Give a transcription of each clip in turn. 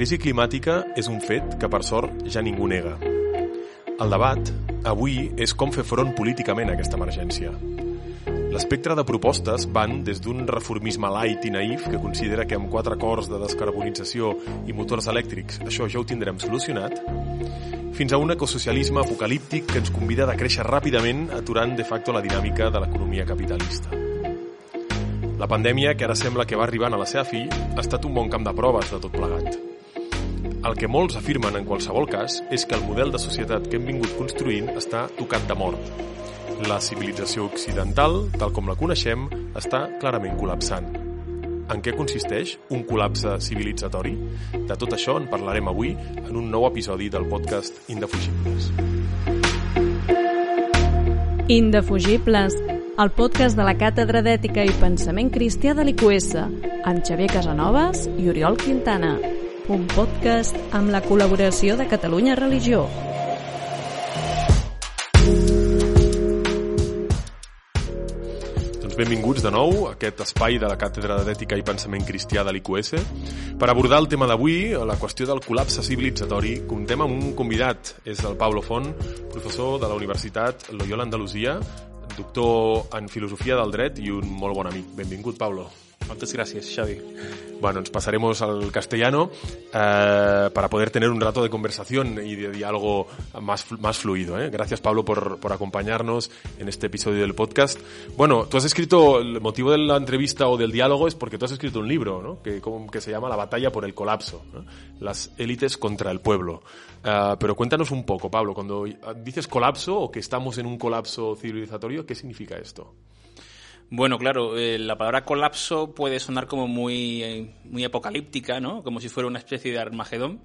crisi climàtica és un fet que, per sort, ja ningú nega. El debat, avui, és com fer front políticament a aquesta emergència. L'espectre de propostes van des d'un reformisme light i naïf que considera que amb quatre acords de descarbonització i motors elèctrics això ja ho tindrem solucionat, fins a un ecosocialisme apocalíptic que ens convida a créixer ràpidament aturant de facto la dinàmica de l'economia capitalista. La pandèmia, que ara sembla que va arribant a la seva fi, ha estat un bon camp de proves de tot plegat. El que molts afirmen en qualsevol cas és que el model de societat que hem vingut construint està tocat de mort. La civilització occidental, tal com la coneixem, està clarament col·lapsant. En què consisteix un col·lapse civilitzatori? De tot això en parlarem avui en un nou episodi del podcast Indefugibles. Indefugibles, el podcast de la Càtedra d'Ètica i Pensament Cristià de l'IQS, amb Xavier Casanovas i Oriol Quintana. Un podcast amb la col·laboració de Catalunya Religió. Doncs benvinguts de nou a aquest espai de la Càtedra d'Ètica i Pensament Cristià de l'IQS per abordar el tema d'avui, la qüestió del col·lapse civilitzatori. Comptem amb un convidat, és el Pablo Font, professor de la Universitat Loyola Andalusia, doctor en Filosofia del Dret i un molt bon amic. Benvingut, Pablo. Muchas gracias, Xavi. Bueno, pasaremos al castellano eh, para poder tener un rato de conversación y de diálogo más, más fluido. ¿eh? Gracias, Pablo, por, por acompañarnos en este episodio del podcast. Bueno, tú has escrito, el motivo de la entrevista o del diálogo es porque tú has escrito un libro ¿no? que, que se llama La batalla por el colapso, ¿no? las élites contra el pueblo. Uh, pero cuéntanos un poco, Pablo, cuando dices colapso o que estamos en un colapso civilizatorio, ¿qué significa esto? Bueno, claro, eh, la palabra colapso puede sonar como muy, eh, muy apocalíptica, ¿no? Como si fuera una especie de Armagedón.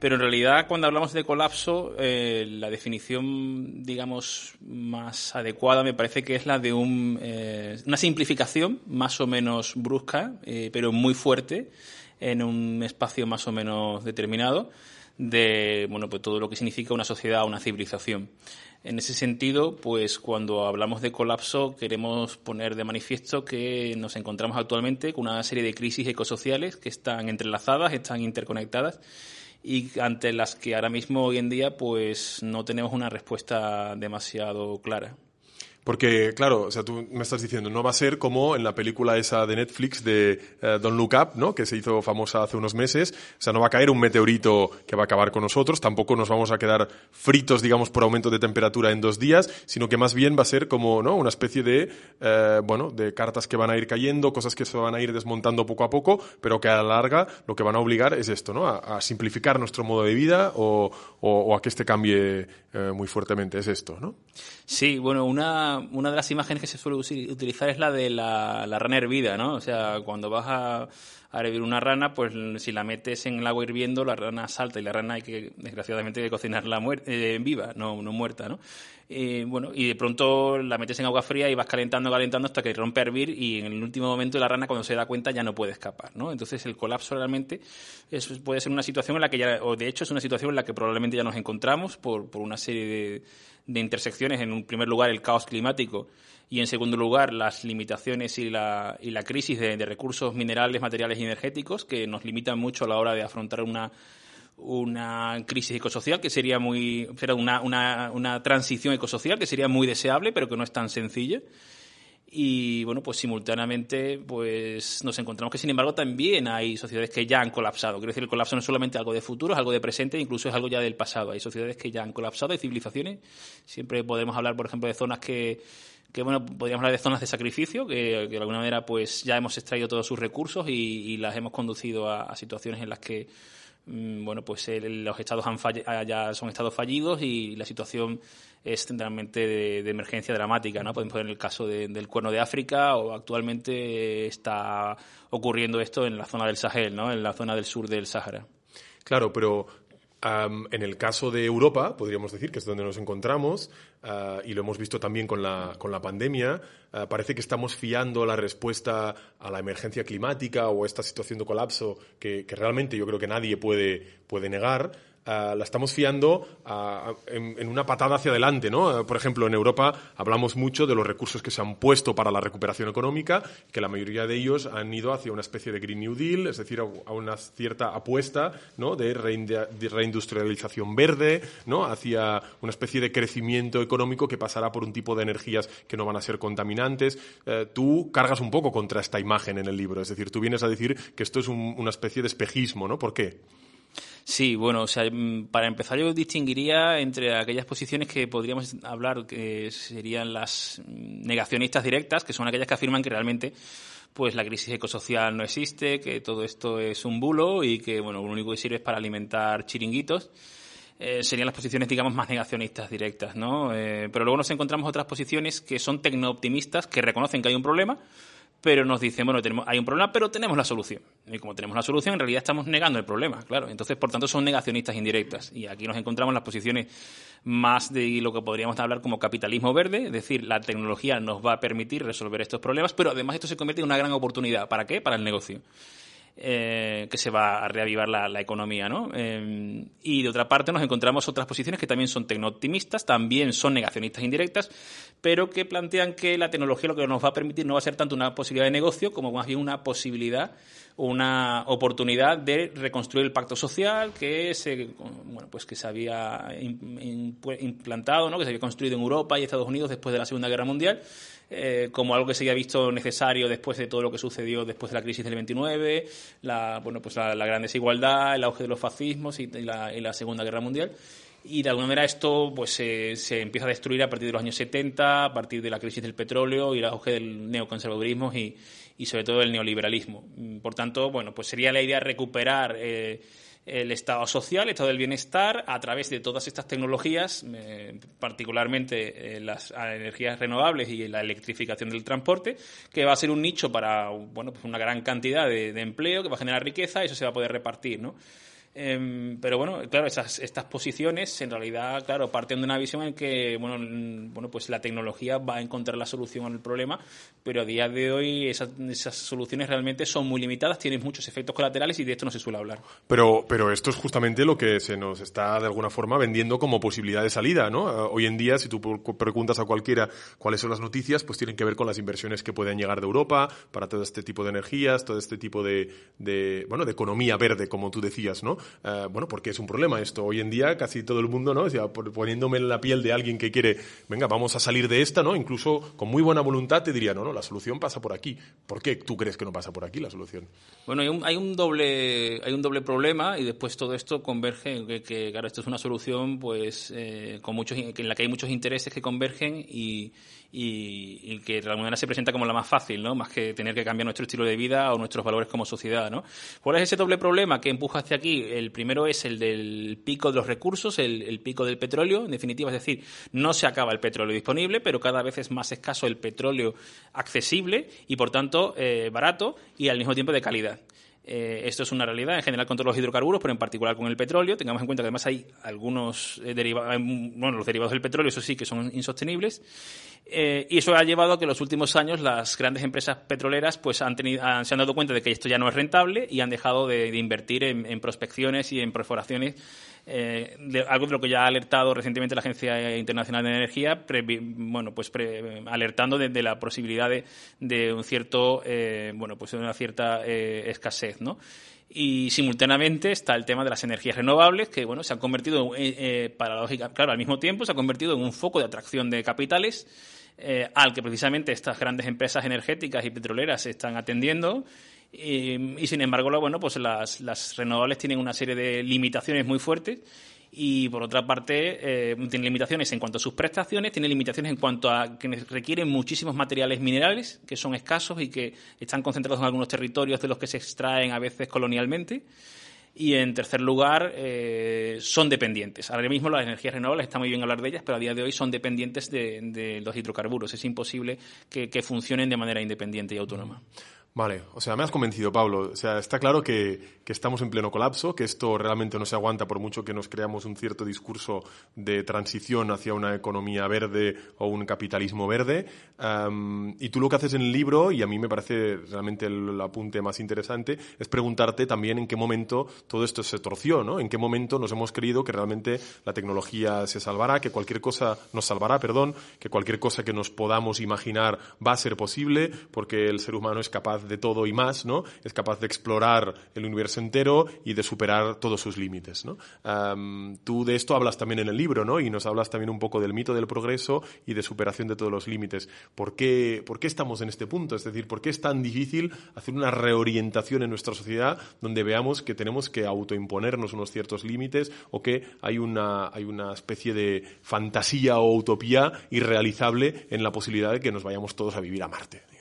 Pero en realidad, cuando hablamos de colapso, eh, la definición, digamos, más adecuada me parece que es la de un, eh, una simplificación más o menos brusca, pero muy fuerte, en un espacio más o menos determinado, de bueno, pues todo lo que significa una sociedad una civilización. En ese sentido, pues cuando hablamos de colapso queremos poner de manifiesto que nos encontramos actualmente con una serie de crisis ecosociales que están entrelazadas, están interconectadas y ante las que ahora mismo hoy en día pues no tenemos una respuesta demasiado clara. Porque, claro, o sea, tú me estás diciendo, no va a ser como en la película esa de Netflix de uh, Don't Look Up, ¿no? Que se hizo famosa hace unos meses. O sea, no va a caer un meteorito que va a acabar con nosotros, tampoco nos vamos a quedar fritos, digamos, por aumento de temperatura en dos días, sino que más bien va a ser como, ¿no? Una especie de, eh, bueno, de cartas que van a ir cayendo, cosas que se van a ir desmontando poco a poco, pero que a la larga lo que van a obligar es esto, ¿no? A, simplificar nuestro modo de vida o, o, o a que este cambie eh, muy fuertemente. Es esto, ¿no? Sí, bueno, una, una de las imágenes que se suele utilizar es la de la, rana hervida, ¿no? O sea, cuando vas a, a hervir una rana, pues si la metes en el agua hirviendo, la rana salta y la rana hay que, desgraciadamente, hay que cocinarla eh, viva, no, no muerta, ¿no? Eh, bueno, y de pronto la metes en agua fría y vas calentando, calentando hasta que rompe a hervir y en el último momento la rana cuando se da cuenta ya no puede escapar, ¿no? Entonces el colapso realmente es, puede ser una situación en la que ya, o de hecho es una situación en la que probablemente ya nos encontramos por, por una serie de, de intersecciones. En un primer lugar el caos climático y en segundo lugar las limitaciones y la, y la crisis de, recursos minerales, materiales y energéticos que nos limitan mucho a la hora de afrontar una una crisis ecosocial que sería muy, una, una, una transición ecosocial que sería muy deseable, pero que no es tan sencilla y bueno, pues simultáneamente pues nos encontramos que sin embargo también hay sociedades que ya han colapsado. Quiero decir, el colapso no es solamente algo de futuro, es algo de presente, incluso es algo ya del pasado. Hay sociedades que ya han colapsado, hay civilizaciones. Siempre podemos hablar, por ejemplo, de zonas que, que bueno, podríamos hablar de zonas de sacrificio, que, de alguna manera pues ya hemos extraído todos sus recursos y, y las hemos conducido a, situaciones en las que bueno, pues el, los estados han ya son estados fallidos y la situación es centralmente de, emergencia dramática, ¿no? Podemos poner el caso de, del Cuerno de África o actualmente está ocurriendo esto en la zona del Sahel, ¿no? En la zona del sur del Sáhara. Claro, pero en el caso de Europa, podríamos decir que es donde nos encontramos, uh, y lo hemos visto también con la, con la pandemia, uh, parece que estamos fiando la respuesta a la emergencia climática o a esta situación de colapso que, que realmente yo creo que nadie puede, puede negar la estamos fiando en, una patada hacia adelante, ¿no? Por ejemplo, en Europa hablamos mucho de los recursos que se han puesto para la recuperación económica, que la mayoría de ellos han ido hacia una especie de Green New Deal, es decir, a una cierta apuesta, ¿no? De, reindustrialización verde, ¿no? Hacia una especie de crecimiento económico que pasará por un tipo de energías que no van a ser contaminantes. Eh, tú cargas un poco contra esta imagen en el libro, es decir, tú vienes a decir que esto es una especie de espejismo, ¿no? ¿Por qué? Sí, bueno, o sea, mm, para empezar yo distinguiría entre aquellas posiciones que podríamos hablar que serían las negacionistas directas, que son aquellas que afirman que realmente pues la crisis ecosocial no existe, que todo esto es un bulo y que bueno, lo único que sirve es para alimentar chiringuitos. Eh, serían las posiciones, digamos, más negacionistas directas, ¿no? Eh, pero luego nos encontramos otras posiciones que son tecno-optimistas, que reconocen que hay un problema, pero nos dicen, bueno, tenemos, hay un problema, pero tenemos la solución. Y como tenemos la solución, en realidad estamos negando el problema, claro. Entonces, por tanto, son negacionistas indirectas. Y aquí nos encontramos las posiciones más de lo que podríamos hablar como capitalismo verde, es decir, la tecnología nos va a permitir resolver estos problemas, pero además esto se convierte en una gran oportunidad. ¿Para qué? Para el negocio. Eh, que se va a reavivar la, economía, ¿no? Eh, y de otra parte nos encontramos otras posiciones que también son tecno-optimistas, también son negacionistas indirectas, pero que plantean que la tecnología lo que nos va a permitir no va a ser tanto una posibilidad de negocio como más bien una posibilidad una oportunidad de reconstruir el pacto social que se bueno pues que se había implantado no que se había construido en Europa y Estados Unidos después de la Segunda Guerra Mundial eh, como algo que se había visto necesario después de todo lo que sucedió después de la crisis del 29, la, bueno, pues la, gran desigualdad, el auge de los fascismos y, la, Segunda Guerra Mundial. Y de alguna manera esto pues se, empieza a destruir a partir de los años 70, a partir de la crisis del petróleo y el auge del neoconservadurismo y, sobre todo el neoliberalismo. Por tanto, bueno, pues sería la idea recuperar eh, el estado social, el estado del bienestar, a través de todas estas tecnologías, eh, particularmente eh, las energías renovables y la electrificación del transporte, que va a ser un nicho para bueno, pues una gran cantidad de, de empleo, que va a generar riqueza y eso se va a poder repartir. ¿no? Em, pero bueno, claro, esas, estas posiciones en realidad, claro, parten de una visión en que, bueno, bueno, pues la tecnología va a encontrar la solución al problema, pero a día de hoy esas, esas soluciones realmente son muy limitadas, tienen muchos efectos colaterales y de esto no se suele hablar. Pero, pero esto es justamente lo que se nos está de alguna forma vendiendo como posibilidad de salida, ¿no? Eh, hoy en día, si tú preguntas a cualquiera cuáles son las noticias, pues tienen que ver con las inversiones que pueden llegar de Europa para todo este tipo de energías, todo este tipo de, de bueno, de economía verde, como tú decías, ¿no? Eh, bueno, porque es un problema esto. Hoy en día casi todo el mundo, ¿no? poniéndome en la piel de alguien que quiere, venga, vamos a salir de esta, ¿no? Incluso con muy buena voluntad te diría, no, no, la solución pasa por aquí. ¿Por qué tú crees que no pasa por aquí la solución? Bueno, hay un, hay un doble hay un doble problema y después todo esto converge que, claro, esto es una solución pues eh, con muchos en la que hay muchos intereses que convergen y y, que de alguna manera se presenta como la más fácil, ¿no? Más que tener que cambiar nuestro estilo de vida o nuestros valores como sociedad, ¿no? ¿Cuál es ese doble problema que empuja hacia aquí? El primero es el del pico de los recursos, el, pico del petróleo, en definitiva, es decir, no se acaba el petróleo disponible, pero cada vez es más escaso el petróleo accesible y, por tanto, eh, barato y al mismo tiempo de calidad. Eh, esto es una realidad en general con todos los hidrocarburos, pero en particular con el petróleo. Tengamos en cuenta que además hay algunos eh, derivados, bueno, los derivados del petróleo, eso sí, que son insostenibles. Eh, y eso ha llevado a que en los últimos años las grandes empresas petroleras pues han tenido, se han dado cuenta de que esto ya no es rentable y han dejado de, invertir en, prospecciones y en perforaciones eh, algo de lo que ya ha alertado recientemente la Agencia Internacional de Energía, bueno, pues alertando de, la posibilidad de, un cierto, eh, bueno, pues de una cierta escasez, ¿no? Y simultáneamente está el tema de las energías renovables, que bueno, se han convertido, paradójica, claro, al mismo tiempo se ha convertido en un foco de atracción de capitales al que precisamente estas grandes empresas energéticas y petroleras están atendiendo. Y, sin embargo, bueno, pues las, las, renovables tienen una serie de limitaciones muy fuertes y por otra parte eh, tienen limitaciones en cuanto a sus prestaciones, tienen limitaciones en cuanto a que requieren muchísimos materiales minerales que son escasos y que están concentrados en algunos territorios de los que se extraen a veces colonialmente. Y en tercer lugar, eh, son dependientes. Ahora mismo las energías renovables, está muy bien hablar de ellas, pero a día de hoy son dependientes de, los hidrocarburos. Es imposible que funcionen de manera independiente y autónoma. Vale, o sea, me has convencido, Pablo. O sea, está claro que, que, estamos en pleno colapso, que esto realmente no se aguanta por mucho que nos creamos un cierto discurso de transición hacia una economía verde o un capitalismo verde. Um, y tú lo que haces en el libro, y a mí me parece realmente el, el, apunte más interesante, es preguntarte también en qué momento todo esto se torció, ¿no? En qué momento nos hemos creído que realmente la tecnología se salvará, que cualquier cosa nos salvará, perdón, que cualquier cosa que nos podamos imaginar va a ser posible, porque el ser humano es capaz de todo y más, ¿no? Es capaz de explorar el universo entero y de superar todos sus límites, ¿no? Tú de esto hablas también en el libro, ¿no? Y nos hablas también un poco del mito del progreso y de superación de todos los límites. ¿Por qué, ¿Por qué estamos en este punto? Es decir, ¿por qué es tan difícil hacer una reorientación en nuestra sociedad donde veamos que tenemos que autoimponernos unos ciertos límites o que hay una, hay una especie de fantasía o utopía irrealizable en la posibilidad de que nos vayamos todos a vivir a Marte?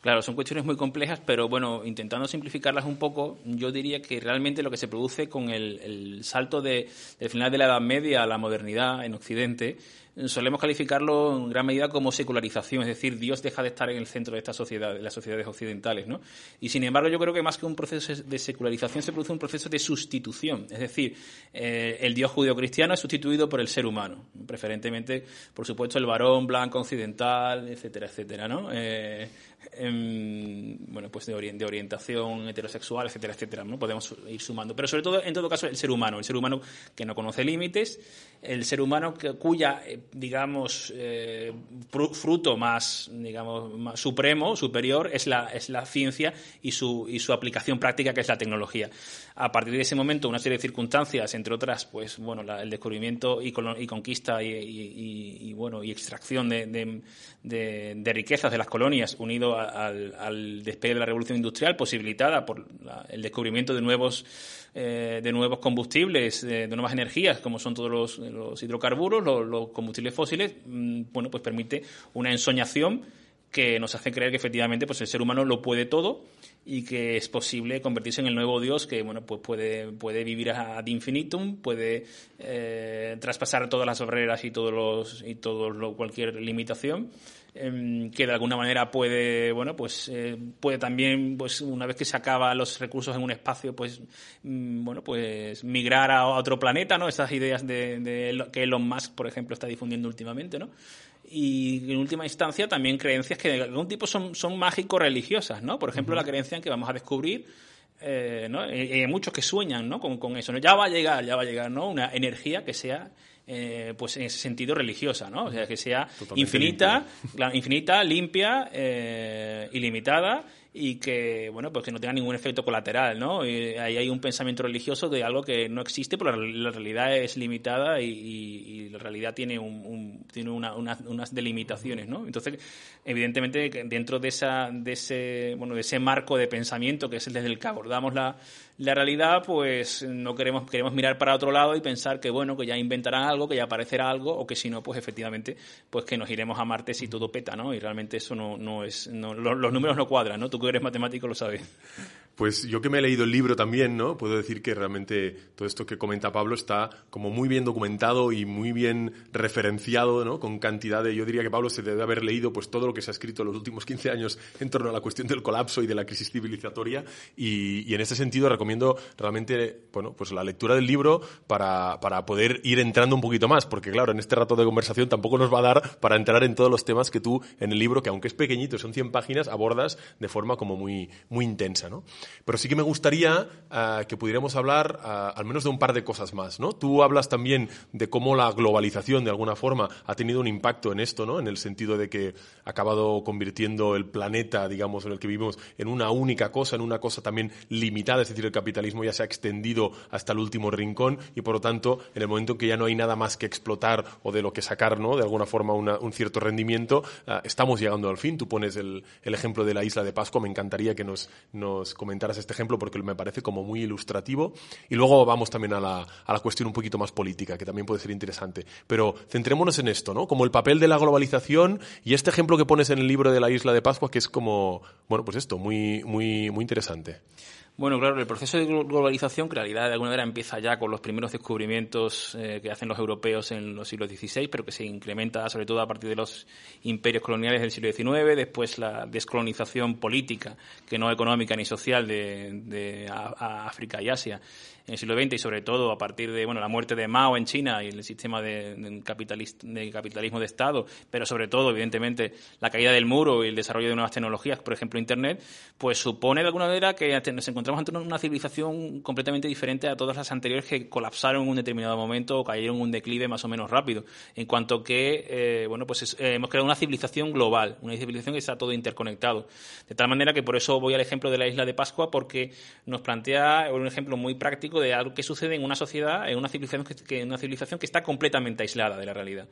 Claro, son cuestiones muy complejas, pero bueno, intentando simplificarlas un poco, yo diría que realmente lo que se produce con el, el salto de, del final de la Edad Media a la modernidad en Occidente solemos calificarlo en gran medida como secularización, es decir, Dios deja de estar en el centro de esta sociedad, de las sociedades occidentales, ¿no? Y sin embargo, yo creo que más que un proceso de secularización se produce un proceso de sustitución, es decir, eh, el Dios judeocristiano es sustituido por el ser humano, preferentemente, por supuesto, el varón blanco occidental, etcétera, etcétera, ¿no? Eh, en, bueno, pues de, de, orientación heterosexual, etcétera, etcétera, ¿no? Podemos ir sumando. Pero sobre todo, en todo caso, el ser humano, el ser humano que no conoce límites, el ser humano cuya, digamos, eh, fruto más, digamos, más supremo, superior, es la, es la ciencia y su, y su aplicación práctica, que es la tecnología. A partir de ese momento, una serie de circunstancias, entre otras, pues, bueno, la, el descubrimiento y, y conquista y, bueno, y extracción de, de, riquezas de las colonias, unido al, al, despegue de la revolución industrial, posibilitada por la, el descubrimiento de nuevos, eh, de nuevos combustibles, de, de, nuevas energías, como son todos los, hidrocarburos, los, combustibles fósiles, mmm, bueno, pues permite una ensoñación que nos hace creer que efectivamente pues el ser humano lo puede todo y que es posible convertirse en el nuevo Dios que bueno pues puede puede vivir ad infinitum puede eh, traspasar todas las barreras y todos los y todo lo, cualquier limitación eh, que de alguna manera puede bueno pues eh, puede también pues una vez que se acaba los recursos en un espacio pues mm, bueno pues migrar a otro planeta no esas ideas de, de que Elon Musk por ejemplo está difundiendo últimamente no y en última instancia también creencias que de algún tipo son, son mágico-religiosas, ¿no? Por ejemplo, uh -huh. la creencia en que vamos a descubrir, eh, ¿no? Hay muchos que sueñan, ¿no? Con, con eso, ¿no? Ya va a llegar, ya va a llegar, ¿no? Una energía que sea eh, pues en ese sentido religiosa, ¿no? O sea, que sea Totalmente infinita, limpia. infinita, limpia, eh, ilimitada y que, bueno, pues que no tenga ningún efecto colateral, ¿no? Ahí hay un pensamiento religioso de algo que no existe, pero la, realidad es limitada y, la realidad tiene, un, tiene una, una, unas delimitaciones, ¿no? Entonces, evidentemente, dentro de, esa, de, ese, bueno, de ese marco de pensamiento que es desde el que abordamos la, la realidad, pues no queremos, queremos mirar para otro lado y pensar que, bueno, que ya inventarán algo, que ya aparecerá algo, o que si no, pues efectivamente, pues que nos iremos a Marte si todo peta, ¿no? Y realmente eso no, no es, no, los, los números no cuadran, ¿no? Tú eres matemático lo sabes. Pues yo que me he leído el libro también, ¿no? Puedo decir que realmente todo esto que comenta Pablo está como muy bien documentado y muy bien referenciado, ¿no? Con cantidad de, yo diría que Pablo se debe haber leído pues todo lo que se ha escrito en los últimos 15 años en torno a la cuestión del colapso y de la crisis civilizatoria y, y en ese sentido recomiendo realmente, bueno, pues la lectura del libro para, para poder ir entrando un poquito más, porque claro, en este rato de conversación tampoco nos va a dar para entrar en todos los temas que tú en el libro, que aunque es pequeñito, son 100 páginas, abordas de forma como muy, muy intensa, ¿no? Pero sí que me gustaría uh, que pudiéramos hablar uh, al menos de un par de cosas más, ¿no? Tú hablas también de cómo la globalización, de alguna forma, ha tenido un impacto en esto, ¿no? En el sentido de que ha acabado convirtiendo el planeta, digamos, en el que vivimos, en una única cosa, en una cosa también limitada, es decir, el capitalismo ya se ha extendido hasta el último rincón y, por lo tanto, en el momento en que ya no hay nada más que explotar o de lo que sacar, ¿no? De alguna forma, un cierto rendimiento, uh, estamos llegando al fin. Tú pones el, el ejemplo de la isla de Pascua, me encantaría que nos, nos comentaras este ejemplo porque me parece como muy ilustrativo. Y luego vamos también a la, a la cuestión un poquito más política, que también puede ser interesante. Pero centrémonos en esto, ¿no? Como el papel de la globalización y este ejemplo que pones en el libro de la isla de Pascua, que es como, bueno, pues esto, muy, muy, muy interesante. Bueno, claro, el proceso de globalización, que en realidad de alguna manera empieza ya con los primeros descubrimientos eh, que hacen los europeos en los siglos XVI, pero que se incrementa sobre todo a partir de los imperios coloniales del siglo XIX, después la descolonización política, que no económica ni social, de, África y Asia en el siglo XX y sobre todo a partir de bueno la muerte de Mao en China y el sistema de, capitalismo de Estado, pero sobre todo, evidentemente, la caída del muro y el desarrollo de nuevas tecnologías, por ejemplo, Internet, pues supone de alguna manera que nos encontramos ante una civilización completamente diferente a todas las anteriores que colapsaron en un determinado momento o cayeron en un declive más o menos rápido. En cuanto que, eh, bueno, pues eh, hemos creado una civilización global, una civilización que está todo interconectado. De tal manera que por eso voy al ejemplo de la isla de Pascua, porque nos plantea un ejemplo muy práctico de algo que sucede en una sociedad, en una civilización que, una civilización que está completamente aislada de la realidad.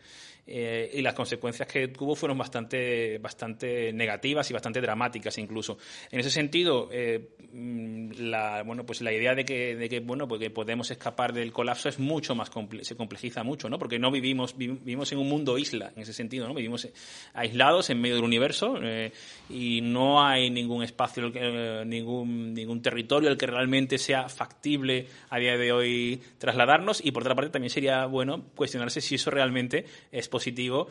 Eh, y las consecuencias que tuvo fueron bastante, bastante negativas y bastante dramáticas incluso. En ese sentido, eh, mm, la, bueno, pues la idea de que, de que, bueno, pues podemos escapar del colapso es mucho más se complejiza mucho, ¿no? Porque no vivimos, vivimos en un mundo isla, en ese sentido, ¿no? Vivimos aislados en medio del universo eh, y no hay ningún espacio, ningún, ningún territorio al que realmente sea factible a día de hoy trasladarnos y por otra parte también sería bueno cuestionarse si eso realmente es positivo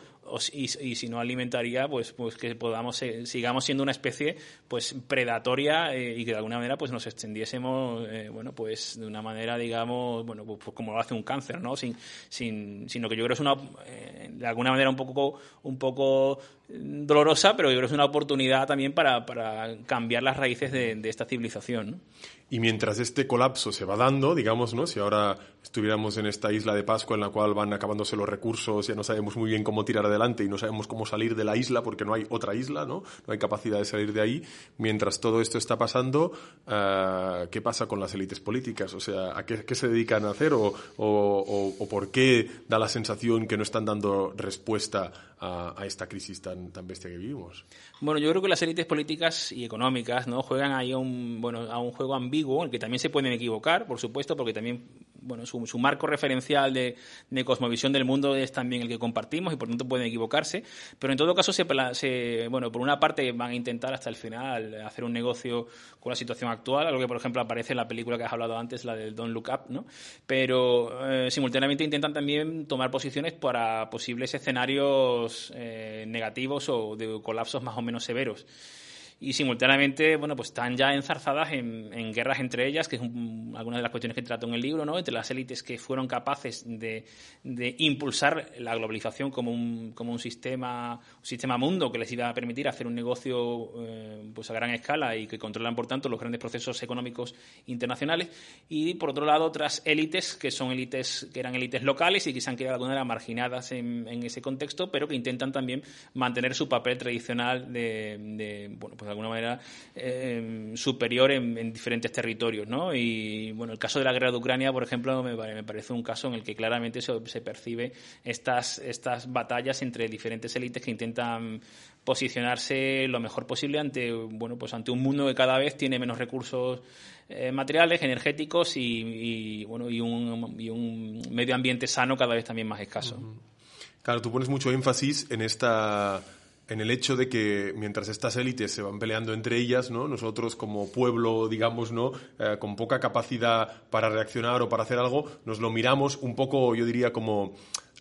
y, si no alimentaría pues pues que podamos eh, sigamos siendo una especie pues predatoria eh, y que de alguna manera pues nos extendiésemos eh, bueno pues de una manera digamos bueno pues, pues, como lo hace un cáncer no sin sin sino que yo creo que es una de alguna manera un poco un poco dolorosa pero yo creo que es una oportunidad también para, para cambiar las raíces de, esta civilización. Y mientras este colapso se va dando, digamos, ¿no? Si ahora estuviéramos en esta isla de Pascua en la cual van acabándose los recursos, ya no sabemos muy bien cómo tirar adelante y no sabemos cómo salir de la isla porque no hay otra isla, ¿no? No hay capacidad de salir de ahí. Mientras todo esto está pasando, uh, ¿qué pasa con las élites políticas? O sea, ¿a qué, qué se dedican a hacer o, o, o, por qué da la sensación que no están dando respuesta a, a, esta crisis tan, tan bestia que vivimos? Bueno, yo creo que las élites políticas y económicas, ¿no? Juegan ahí a un, bueno, a un juego ambiguo en el que también se pueden equivocar, por supuesto, porque también bueno, su, su marco referencial de, de, cosmovisión del mundo es también el que compartimos y por tanto pueden equivocarse. Pero en todo caso, se, se, bueno, por una parte van a intentar hasta el final hacer un negocio con la situación actual, algo que por ejemplo aparece en la película que has hablado antes, la del Don't Look Up, ¿no? Pero eh, simultáneamente intentan también tomar posiciones para posibles escenarios eh, negativos o de colapsos más o menos severos y simultáneamente, bueno, pues están ya enzarzadas en, guerras entre ellas, que es alguna de las cuestiones que trato en el libro, ¿no? Entre las élites que fueron capaces de, impulsar la globalización como un, como un sistema, un sistema mundo que les iba a permitir hacer un negocio eh, pues a gran escala y que controlan, por tanto, los grandes procesos económicos internacionales. Y, por otro lado, otras élites que son élites, que eran élites locales y que se han quedado de alguna manera marginadas en, en ese contexto, pero que intentan también mantener su papel tradicional de, de bueno, pues de alguna manera eh, superior en, en, diferentes territorios, ¿no? Y bueno, el caso de la guerra de Ucrania, por ejemplo, me, me parece un caso en el que claramente se, se, percibe estas, estas batallas entre diferentes élites que intentan posicionarse lo mejor posible ante bueno pues ante un mundo que cada vez tiene menos recursos eh, materiales energéticos y, y, bueno y un, y un medio ambiente sano cada vez también más escaso claro tú pones mucho énfasis en esta en el hecho de que mientras estas élites se van peleando entre ellas, ¿no? nosotros como pueblo, digamos, ¿no? Eh, con poca capacidad para reaccionar o para hacer algo, nos lo miramos un poco, yo diría, como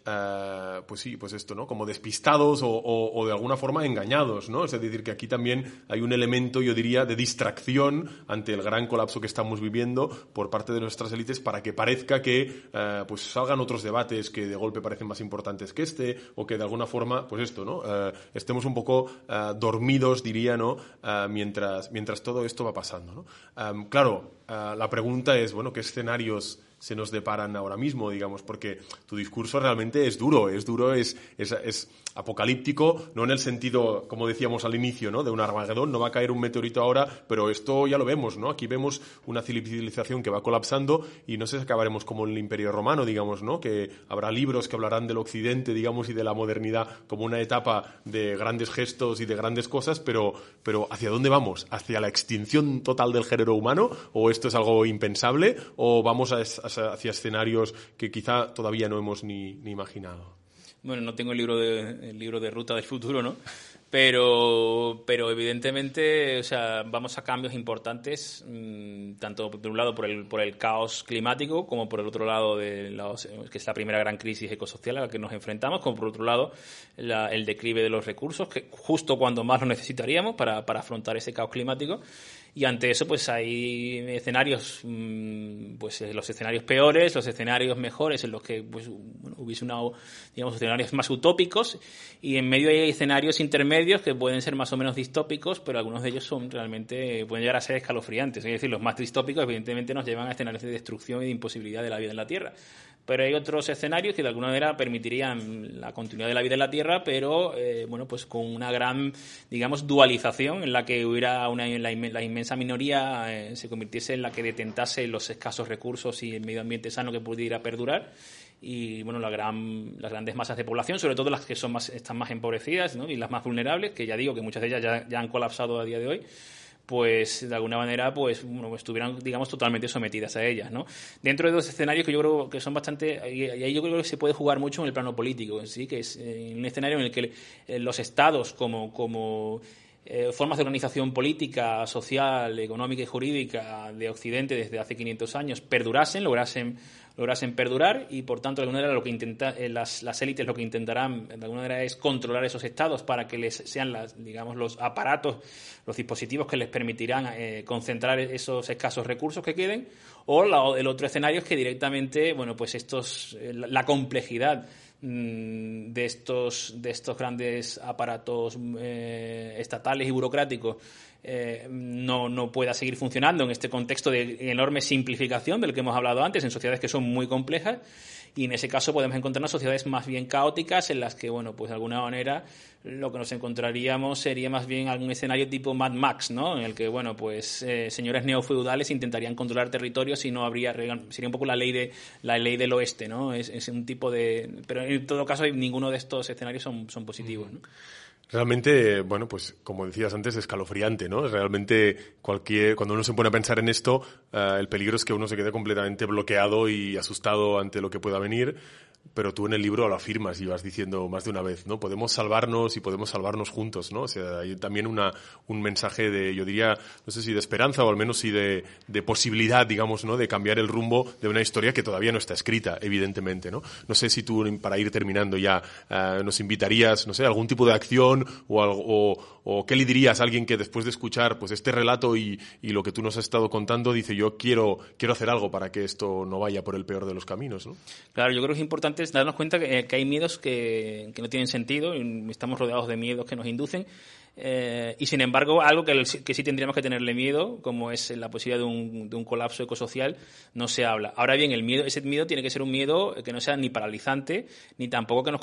Uh, pues sí, pues esto, ¿no? Como despistados o, o, de alguna forma engañados, ¿no? Es decir, que aquí también hay un elemento, yo diría, de distracción ante el gran colapso que estamos viviendo por parte de nuestras élites para que parezca que uh, pues salgan otros debates que de golpe parecen más importantes que este o que de alguna forma, pues esto, ¿no? Uh, estemos un poco dormidos, diría, ¿no? mientras, mientras todo esto va pasando, ¿no? Claro, la pregunta es, bueno, ¿qué escenarios se nos deparan ahora mismo, digamos, porque tu discurso realmente es duro, es duro, es, es, es apocalíptico, no en el sentido, como decíamos al inicio, ¿no? de un Armagedón, no va a caer un meteorito ahora, pero esto ya lo vemos, ¿no? Aquí vemos una civilización que va colapsando y no sé si acabaremos como en el Imperio Romano, digamos, ¿no? Que habrá libros que hablarán del Occidente, digamos, y de la modernidad como una etapa de grandes gestos y de grandes cosas, pero, pero ¿hacia dónde vamos? ¿Hacia la extinción total del género humano? ¿O esto es algo impensable? ¿O vamos hacia escenarios que quizá todavía no hemos ni imaginado? Bueno, no tengo el libro de, el libro de ruta del futuro, ¿no? Pero, pero evidentemente, o sea, vamos a cambios importantes, mm, tanto por un lado por el, por el caos climático, como por el otro lado, de que es la primera gran crisis ecosocial a la que nos enfrentamos, como por otro lado el declive de los recursos, que justo cuando más lo necesitaríamos para, para afrontar ese caos climático. Y ante eso, pues hay escenarios, mm, pues eh, los escenarios peores, los escenarios mejores, en los que pues, hubiese una, digamos, escenarios más utópicos, y en medio hay escenarios intermedios que pueden ser más o menos distópicos, pero algunos de ellos son realmente, pueden llegar a ser escalofriantes. Es decir, los más distópicos, evidentemente, nos llevan a escenarios de destrucción y de imposibilidad de la vida en la Tierra pero hay otros escenarios que de alguna manera permitirían la continuidad de la vida en la Tierra, pero eh, bueno, pues con una gran, digamos, dualización en la que hubiera una, la, inmensa minoría eh, se convirtiese en la que detentase los escasos recursos y el medio ambiente sano que pudiera perdurar. Y bueno la gran, las grandes masas de población sobre todo las que son más están más empobrecidas y las más vulnerables que ya digo que muchas de ellas ya han colapsado a día de hoy pues de alguna manera pues bueno, estuvieran digamos totalmente sometidas a ellas no dentro de dos escenarios que yo creo que son bastante y ahí yo creo que se puede jugar mucho en el plano político sí que es eh, un escenario en el que eh, los estados como como eh, formas de organización política, social, económica y jurídica de Occidente desde hace 500 años perdurasen, lograsen lograsen perdurar y por tanto de alguna manera lo que intenta, eh, las, las élites lo que intentarán de alguna manera es controlar esos estados para que les sean las, digamos los aparatos los dispositivos que les permitirán eh, concentrar esos escasos recursos que queden o el otro escenario es que directamente bueno pues estos eh, la, complejidad mm, de estos de estos grandes aparatos estatales y burocráticos eh, no, no, pueda seguir funcionando en este contexto de enorme simplificación del que hemos hablado antes, en sociedades que son muy complejas, y en ese caso podemos encontrarnos sociedades más bien caóticas en las que, bueno, pues de alguna manera lo que nos encontraríamos sería más bien algún escenario tipo Mad Max, ¿no? En el que, bueno, pues eh, señores neofeudales intentarían controlar territorios y no habría sería un poco la ley de la ley del oeste, ¿no? Es, un tipo de pero en todo caso ninguno de estos escenarios son, son positivos, ¿no? Realmente, bueno, pues como decías antes, escalofriante, ¿no? Realmente cualquier, cuando uno se pone a pensar en esto, eh, el peligro es que uno se quede completamente bloqueado y asustado ante lo que pueda venir pero tú en el libro lo afirmas y vas diciendo más de una vez, ¿no? Podemos salvarnos y podemos salvarnos juntos, ¿no? O sea, hay también una, un mensaje de, yo diría, no sé si de esperanza o al menos sí de, de posibilidad, digamos, ¿no? De cambiar el rumbo de una historia que todavía no está escrita, evidentemente, ¿no? No sé si tú, para ir terminando ya, eh, nos invitarías, no sé, algún tipo de acción o, o, o, qué le dirías a alguien que después de escuchar, pues, este relato y, y lo que tú nos has estado contando, dice, yo quiero, quiero hacer algo para que esto no vaya por el peor de los caminos, ¿no? Claro, yo creo que es importante darnos cuenta que, hay miedos que, que, no tienen sentido y estamos rodeados de miedos que nos inducen eh, y sin embargo, algo que, que, sí tendríamos que tenerle miedo, como es la posibilidad de un, de un, colapso ecosocial, no se habla. Ahora bien, el miedo, ese miedo tiene que ser un miedo que no sea ni paralizante, ni tampoco que nos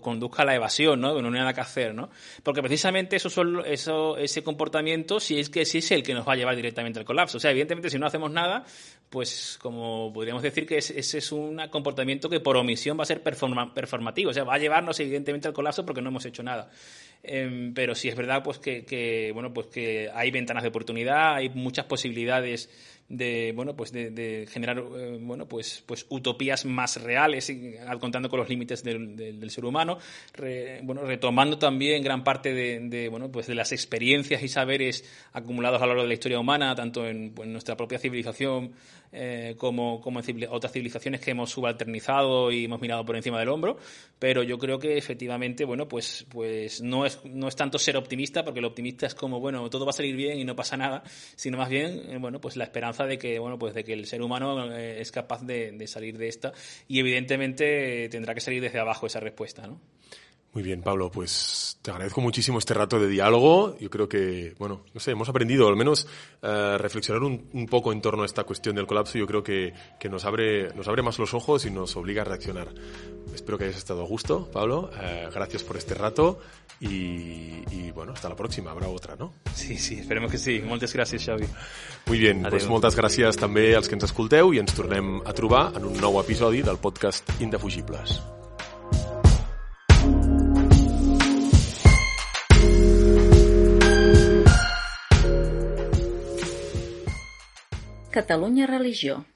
conduzca, a la evasión, ¿no? No hay nada que hacer, ¿no? Porque precisamente eso, son, eso ese comportamiento sí es que sí es el que nos va a llevar directamente al colapso. O sea, evidentemente, si no hacemos nada, pues como podríamos decir que ese es un comportamiento que por omisión va a ser performativo. O sea, va a llevarnos evidentemente al colapso porque no hemos hecho nada. Em, pero sí es verdad pues que, bueno pues que hay ventanas de oportunidad, hay muchas posibilidades de bueno pues de, generar eh, bueno pues pues utopías más reales contando con los límites del, ser humano bueno retomando también gran parte de, bueno pues de las experiencias y saberes acumulados a lo largo de la historia humana tanto en, pues, nuestra propia civilización eh, como, otras civilizaciones que hemos subalternizado y hemos mirado por encima del hombro, pero yo creo que efectivamente, bueno, pues, pues no, es, no es tanto ser optimista, porque el optimista es como, bueno, todo va a salir bien y no pasa nada, sino más bien, eh, bueno, pues la esperanza de que, bueno, pues de que el ser humano eh, es capaz de, de salir de esta y evidentemente tendrá que salir desde abajo esa respuesta, ¿no? Muy bien, Pablo, pues te agradezco muchísimo este rato de diálogo. Yo creo que, bueno, no sé, hemos aprendido al menos uh, reflexionar un, un, poco en torno a esta cuestión del colapso. Yo creo que, que, nos, abre, nos abre más los ojos y nos obliga a reaccionar. Espero que hayas estado a gusto, Pablo. Uh, gracias por este rato y, y, bueno, hasta la próxima. Habrá otra, no? Sí, sí, esperemos que sí. Moltes gràcies, Xavi. Muy bien, Adeu. pues moltes gràcies també als que ens escolteu i ens tornem a trobar en un nou episodi del podcast Indefugibles. Catalunya Religió